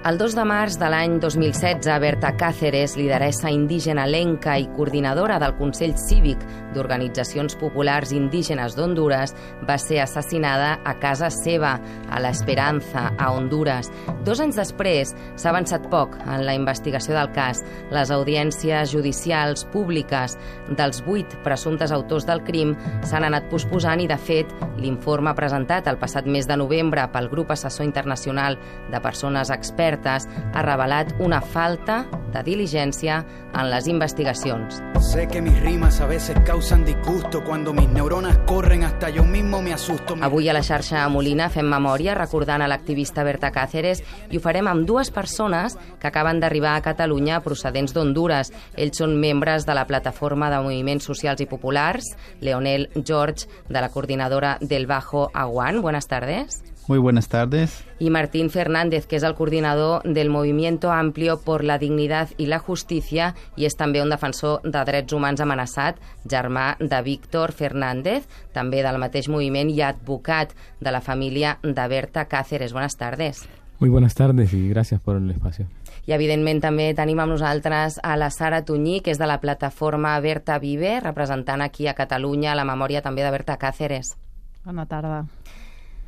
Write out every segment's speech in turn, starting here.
El 2 de març de l'any 2016, Berta Cáceres, lideressa indígena lenca i coordinadora del Consell Cívic d'Organitzacions Populars Indígenes d'Honduras, va ser assassinada a casa seva, a l'Esperanza, a Honduras. Dos anys després s'ha avançat poc en la investigació del cas. Les audiències judicials públiques dels vuit presumptes autors del crim s'han anat posposant i, de fet, l'informe presentat el passat mes de novembre pel Grup Assessor Internacional de Persones Expertes expertes ha revelat una falta de diligència en les investigacions. Sé que mis rimas a veces causan disgusto cuando mis neuronas corren hasta yo mismo me asusto. Avui a la xarxa Molina fem memòria recordant a l'activista Berta Cáceres i ho farem amb dues persones que acaben d'arribar a Catalunya procedents d'Honduras. Ells són membres de la plataforma de moviments socials i populars, Leonel George, de la coordinadora del Bajo Aguán. Buenas tardes. Muy buenas tardes. Y Martín Fernández, que es el coordinador del Movimiento Amplio por la Dignidad y la Justicia i és també un defensor de drets humans amenaçat, germà de Víctor Fernández, també del mateix moviment i advocat de la família de Berta Cáceres. Buenas tardes. Muy buenas tardes y gracias por el espacio. I, evidentment, també tenim amb nosaltres a la Sara Tuñí, que és de la plataforma Berta Vive, representant aquí a Catalunya la memòria també de Berta Cáceres. Bona tarda.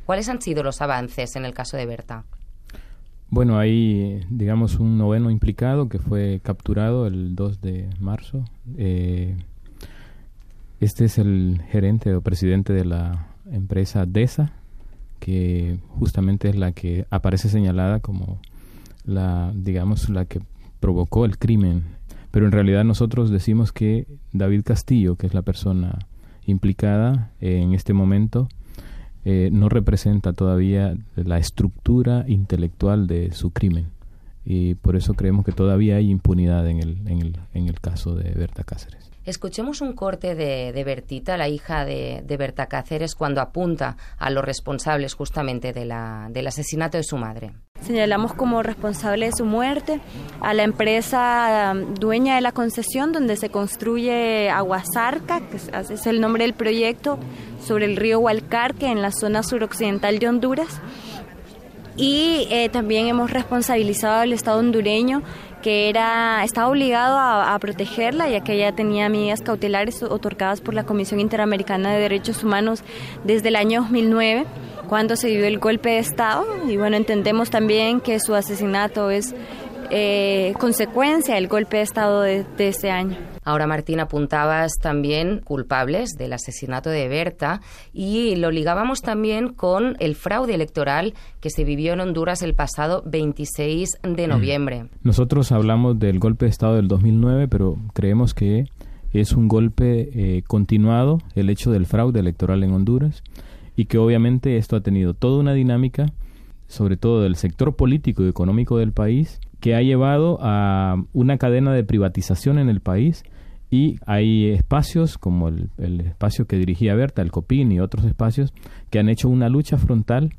¿Cuáles han sido los avances en el caso de Berta? Bueno, hay, digamos, un noveno implicado que fue capturado el 2 de marzo. Eh, este es el gerente o presidente de la empresa DESA, que justamente es la que aparece señalada como la, digamos, la que provocó el crimen. Pero en realidad nosotros decimos que David Castillo, que es la persona implicada en este momento, eh, no representa todavía la estructura intelectual de su crimen. Y por eso creemos que todavía hay impunidad en el, en el, en el caso de Berta Cáceres. Escuchemos un corte de, de Bertita, la hija de, de, Berta Cáceres, cuando apunta a los responsables justamente de la, del asesinato de su madre. Señalamos como responsable de su muerte a la empresa um, dueña de la concesión donde se construye Aguasarca, que es el nombre del proyecto, sobre el río Hualcarque en la zona suroccidental de Honduras. Y eh, también hemos responsabilizado al Estado hondureño que era, estaba obligado a, a, protegerla, ya que ella tenía medidas cautelares otorgadas por la Comisión Interamericana de Derechos Humanos desde el año 2009, cuando se dio el golpe de Estado. Y bueno, entendemos también que su asesinato es eh, consecuencia del golpe de Estado de, de ese año. Ahora, Martín, apuntabas también culpables del asesinato de Berta y lo ligábamos también con el fraude electoral que se vivió en Honduras el pasado 26 de noviembre. Nosotros hablamos del golpe de Estado del 2009, pero creemos que es un golpe eh, continuado el hecho del fraude electoral en Honduras y que obviamente esto ha tenido toda una dinámica, sobre todo del sector político y económico del país, que ha llevado a una cadena de privatización en el país. Y hay espacios como el, espacio que dirigía Berta, el COPIN y otros espacios que han hecho una lucha frontal.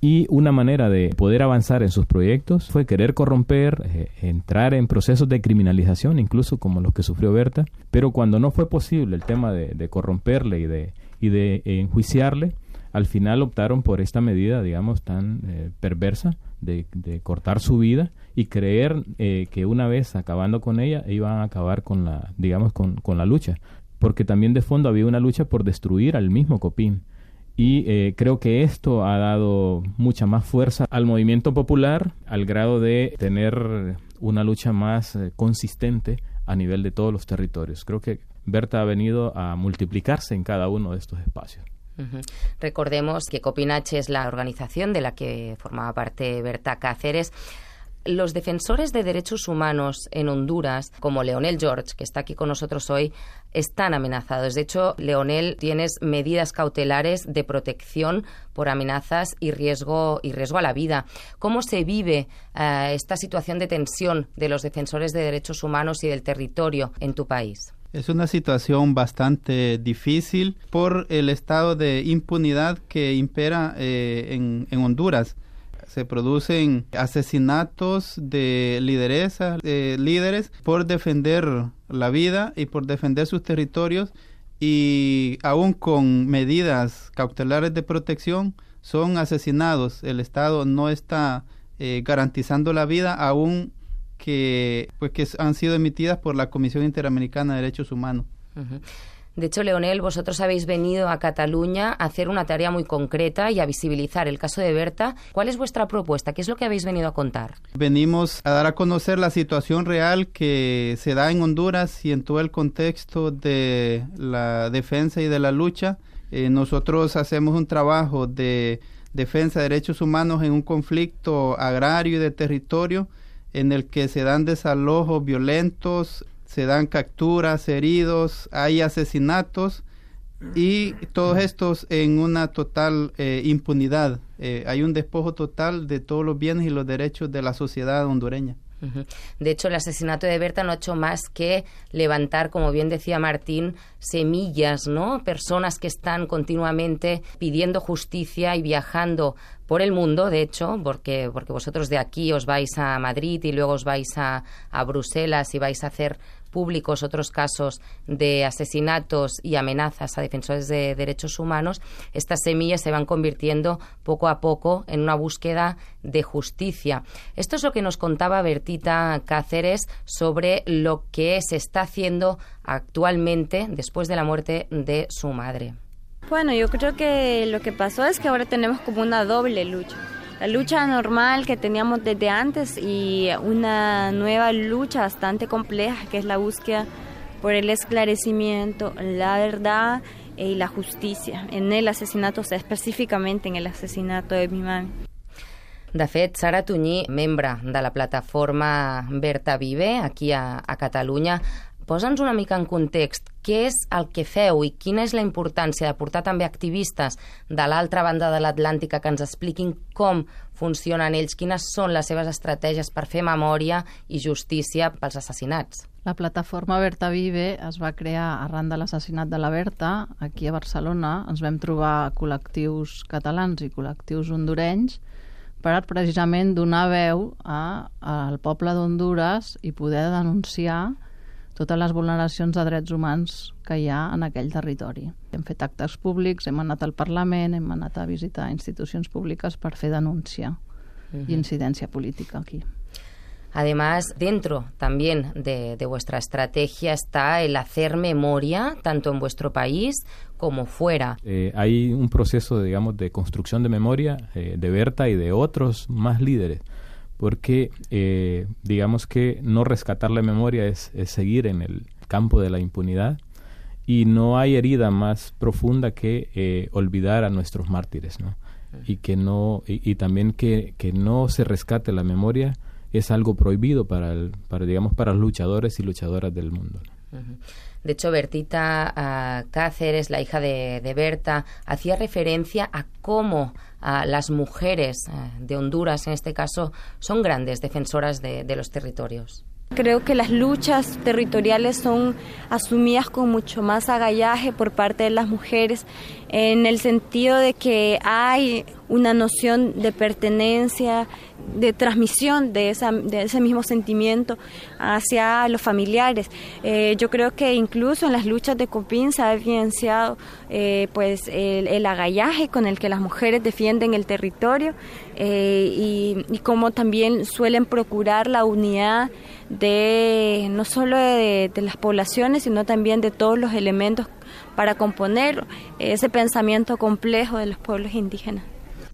Y una manera de poder avanzar en sus proyectos fue querer corromper, eh, entrar en procesos de criminalización, incluso como los que sufrió Berta, pero cuando no fue posible el tema de, de corromperle y de, y de enjuiciarle, al final optaron por esta medida, digamos, tan eh, perversa de, cortar su vida y creer eh, que una vez acabando con ella iban a acabar con la, digamos, con, con, la lucha. Porque también de fondo había una lucha por destruir al mismo Copín. Y eh, creo que esto ha dado mucha más fuerza al movimiento popular al grado de tener una lucha más eh, consistente a nivel de todos los territorios. Creo que Berta ha venido a multiplicarse en cada uno de estos espacios. Recordemos que Copinache es la organización de la que formaba parte Berta Cáceres. Los defensores de derechos humanos en Honduras, como Leonel George, que está aquí con nosotros hoy, están amenazados. De hecho, Leonel, tienes medidas cautelares de protección por amenazas y riesgo, y riesgo a la vida. ¿Cómo se vive uh, esta situación de tensión de los defensores de derechos humanos y del territorio en tu país? Es una situación bastante difícil por el estado de impunidad que impera eh, en, Honduras. Se producen asesinatos de lideresas, de líderes, por defender la vida y por defender sus territorios y aún con medidas cautelares de protección son asesinados. El Estado no está eh, garantizando la vida aún que, pues, que han sido emitidas por la Comisión Interamericana de Derechos Humanos. De hecho, Leonel, vosotros habéis venido a Cataluña a hacer una tarea muy concreta y a visibilizar el caso de Berta. ¿Cuál es vuestra propuesta? ¿Qué es lo que habéis venido a contar? Venimos a dar a conocer la situación real que se da en Honduras y en todo el contexto de la defensa y de la lucha. Eh, nosotros hacemos un trabajo de defensa de derechos humanos en un conflicto agrario y de territorio en el que se dan desalojos violentos, se dan capturas, heridos, hay asesinatos y todos estos en una total eh, impunidad. Eh, hay un despojo total de todos los bienes y los derechos de la sociedad hondureña. De hecho, el asesinato de Berta no ha hecho más que levantar, como bien decía Martín, semillas, ¿no? Personas que están continuamente pidiendo justicia y viajando por el mundo, de hecho, porque, porque vosotros de aquí os vais a Madrid y luego os vais a, a Bruselas y vais a hacer públicos otros casos de asesinatos y amenazas a defensores de derechos humanos, estas semillas se van convirtiendo poco a poco en una búsqueda de justicia. Esto es lo que nos contaba Bertita Cáceres sobre lo que se está haciendo actualmente después de la muerte de su madre. Bueno, yo creo que lo que pasó es que ahora tenemos como una doble lucha la lucha normal que teníamos desde antes y una nueva lucha bastante compleja que es la búsqueda por el esclarecimiento, la verdad y la justicia en el asesinato, o sea, específicamente en el asesinato de mi mamá. De fet, Sara Tuñí, membre de la plataforma Berta Vive, aquí a, a Catalunya, Posa'ns una mica en context què és el que feu i quina és la importància de portar també activistes de l'altra banda de l'Atlàntica que ens expliquin com funcionen ells, quines són les seves estratègies per fer memòria i justícia pels assassinats. La plataforma Berta Vive es va crear arran de l'assassinat de la Berta aquí a Barcelona. Ens vam trobar col·lectius catalans i col·lectius hondurenys per precisament donar veu a, al poble d'Honduras i poder denunciar totes les vulneracions de drets humans que hi ha en aquell territori. Hem fet actes públics, hem anat al Parlament, hem anat a visitar institucions públiques per fer denúncia uh -huh. i incidència política aquí. Además, dentro también de, de, vuestra estrategia está el hacer memoria, tanto en vuestro país como fuera. Eh, hay un proceso, digamos, de construcción de memoria eh, de Berta y de otros más líderes porque eh, digamos que no rescatar la memoria es, es, seguir en el campo de la impunidad y no hay herida más profunda que eh, olvidar a nuestros mártires, ¿no? Y que no y, y también que, que, no se rescate la memoria es algo prohibido para el, para digamos para los luchadores y luchadoras del mundo. ¿no? Uh -huh. De hecho, Bertita Cáceres, la hija de, Berta, hacía referencia a cómo las mujeres uh, de Honduras, en este caso, son grandes defensoras de, de los territorios. Creo que las luchas territoriales son asumidas con mucho más agallaje por parte de las mujeres, en el sentido de que hay una noción de pertenencia, de transmisión de, esa, de ese mismo sentimiento hacia los familiares. Eh, yo creo que incluso en las luchas de Copín se ha evidenciado eh, pues el, agallaje con el que las mujeres defienden el territorio eh, y, y cómo también suelen procurar la unidad de no solo de, de las poblaciones, sino también de todos los elementos para componer ese pensamiento complejo de los pueblos indígenas.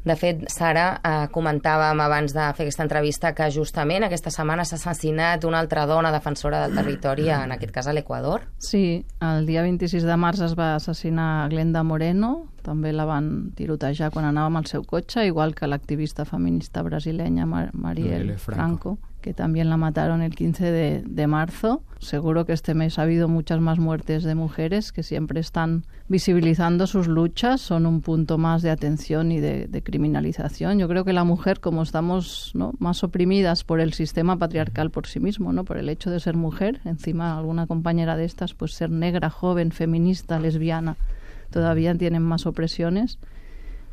De fet, Sara, eh, comentàvem abans de fer aquesta entrevista que justament aquesta setmana s'ha assassinat una altra dona defensora del territori, en aquest cas a l'Equador. Sí, el dia 26 de març es va assassinar Glenda Moreno, també la van tirotejar quan anava amb el seu cotxe, igual que l'activista feminista brasilenya Mar Mariel Franco. Franco que también la mataron el 15 de, de, marzo. Seguro que este mes ha habido muchas más muertes de mujeres que siempre están visibilizando sus luchas, son un punto más de atención y de, de criminalización. Yo creo que la mujer, como estamos ¿no? más oprimidas por el sistema patriarcal por sí mismo, ¿no? por el hecho de ser mujer, encima alguna compañera de estas, pues ser negra, joven, feminista, lesbiana, todavía tienen más opresiones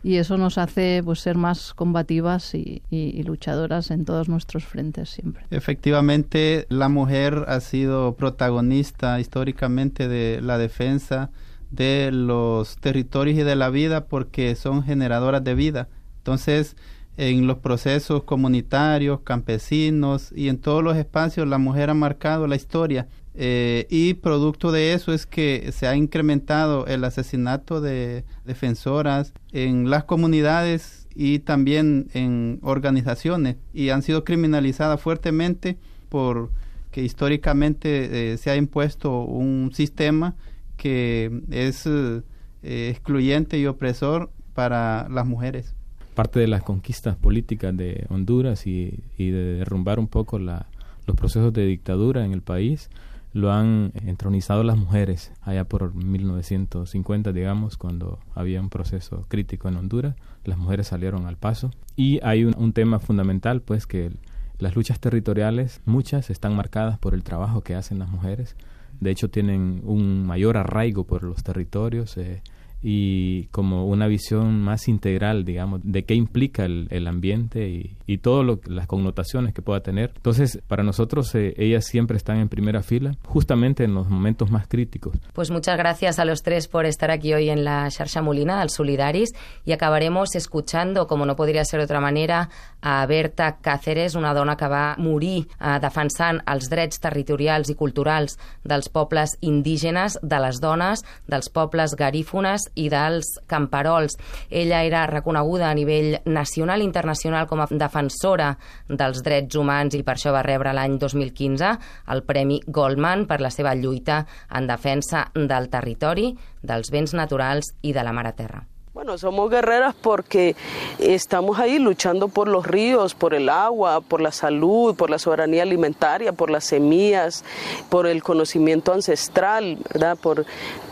y eso nos hace pues ser más combativas y, y, y, luchadoras en todos nuestros frentes siempre. Efectivamente, la mujer ha sido protagonista históricamente de la defensa de los territorios y de la vida porque son generadoras de vida. Entonces, en los procesos comunitarios, campesinos y en todos los espacios la mujer ha marcado la historia. Eh, y producto de eso es que se ha incrementado el asesinato de defensoras en las comunidades y también en organizaciones y han sido criminalizadas fuertemente por que históricamente eh, se ha impuesto un sistema que es eh, excluyente y opresor para las mujeres. Parte de las conquistas políticas de Honduras y, y de derrumbar un poco la, los procesos de dictadura en el país lo han entronizado las mujeres allá por 1950, digamos, cuando había un proceso crítico en Honduras, las mujeres salieron al paso. Y hay un, un tema fundamental, pues, que las luchas territoriales, muchas están marcadas por el trabajo que hacen las mujeres. De hecho, tienen un mayor arraigo por los territorios. Eh, y como una visión más integral, digamos, de qué implica el, el ambiente y, y todas las connotaciones que pueda tener. Entonces, para nosotros, eh, ellas siempre están en primera fila, justamente en los momentos más críticos. Pues muchas gracias a los tres por estar aquí hoy en la Xarxa Molina, al Solidaris, y acabaremos escuchando, como no podria ser d'altra manera, a Berta Cáceres, una dona que va morir eh, defensant els drets territorials i culturals dels pobles indígenes, de les dones, dels pobles garífones i dels camperols. Ella era reconeguda a nivell nacional i internacional com a defensora dels drets humans i per això va rebre l'any 2015 el Premi Goldman per la seva lluita en defensa del territori, dels béns naturals i de la mare terra. Bueno, somos guerreras porque estamos ahí luchando por los ríos, por el agua, por la salud, por la soberanía alimentaria, por las semillas, por el conocimiento ancestral, ¿verdad? Por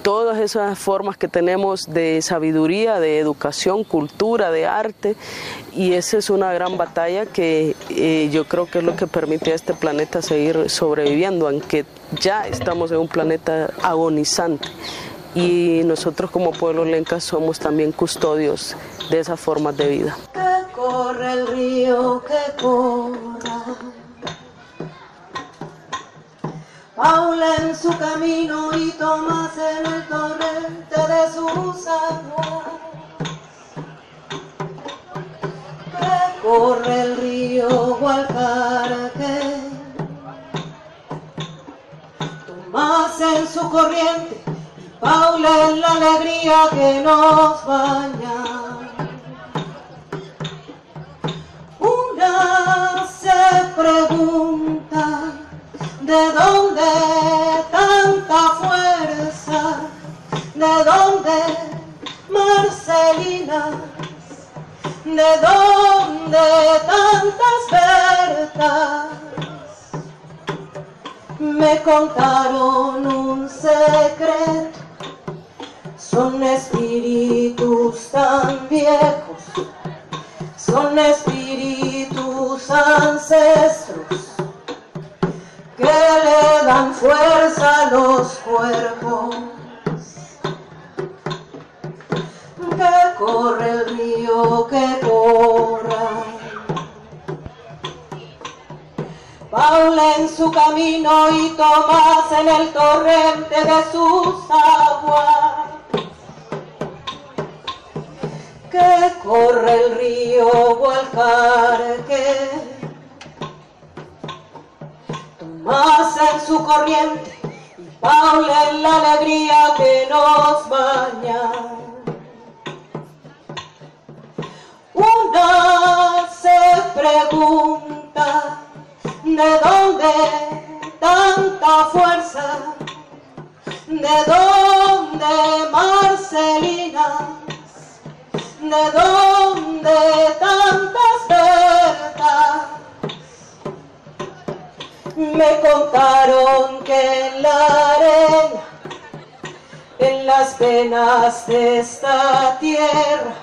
todas esas formas que tenemos de sabiduría, de educación, cultura, de arte. Y esa es una gran batalla que eh, yo creo que es lo que permite a este planeta seguir sobreviviendo, aunque ya estamos en un planeta agonizante y nosotros como pueblo lenca somos también custodios de esas formas de vida. Que corre el río, que corra. Paula en su camino y Tomás en el torrente de sus aguas. Que corre el río Gualcarque. Tomás en su corriente Paula es la alegría que nos baña. Una se pregunta de dónde tanta fuerza, de dónde Marcelina, de dónde tantas verdades me contaron un secreto son espíritus tan viejos, son espíritus ancestros que le dan fuerza a los cuerpos. Que corre el río, que corra. Paula en su camino y Tomás en el torrente de sus aguas. Corre el río Gualcarque. Tomás en su corriente y Paula en la alegría que nos baña. Una se pregunta de dónde tanta fuerza, de dónde de dónde tantas verdades. Me contaron que en la arena, en las penas de esta tierra,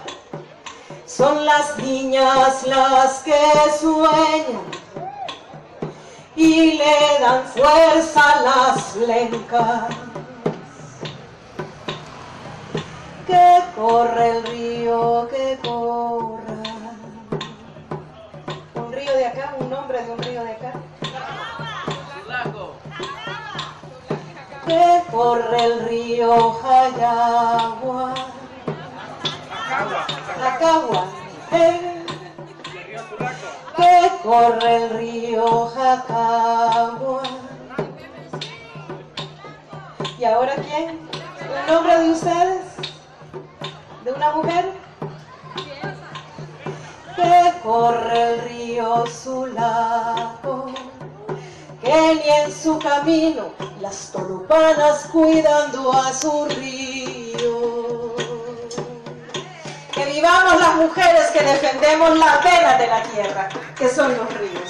son las niñas las que sueñan y le dan fuerza a las lencas. que corre el río, corre el río Jayagua. Acagua. Eh. corre el río Jacagua. ¿Y ahora quién? ¿El nombre de ustedes? ¿De una mujer? Que corre el río Sulaco, en su camino las tolupanas cuidando a su río. Que vivamos las mujeres que defendemos la pena de la tierra, que son los ríos.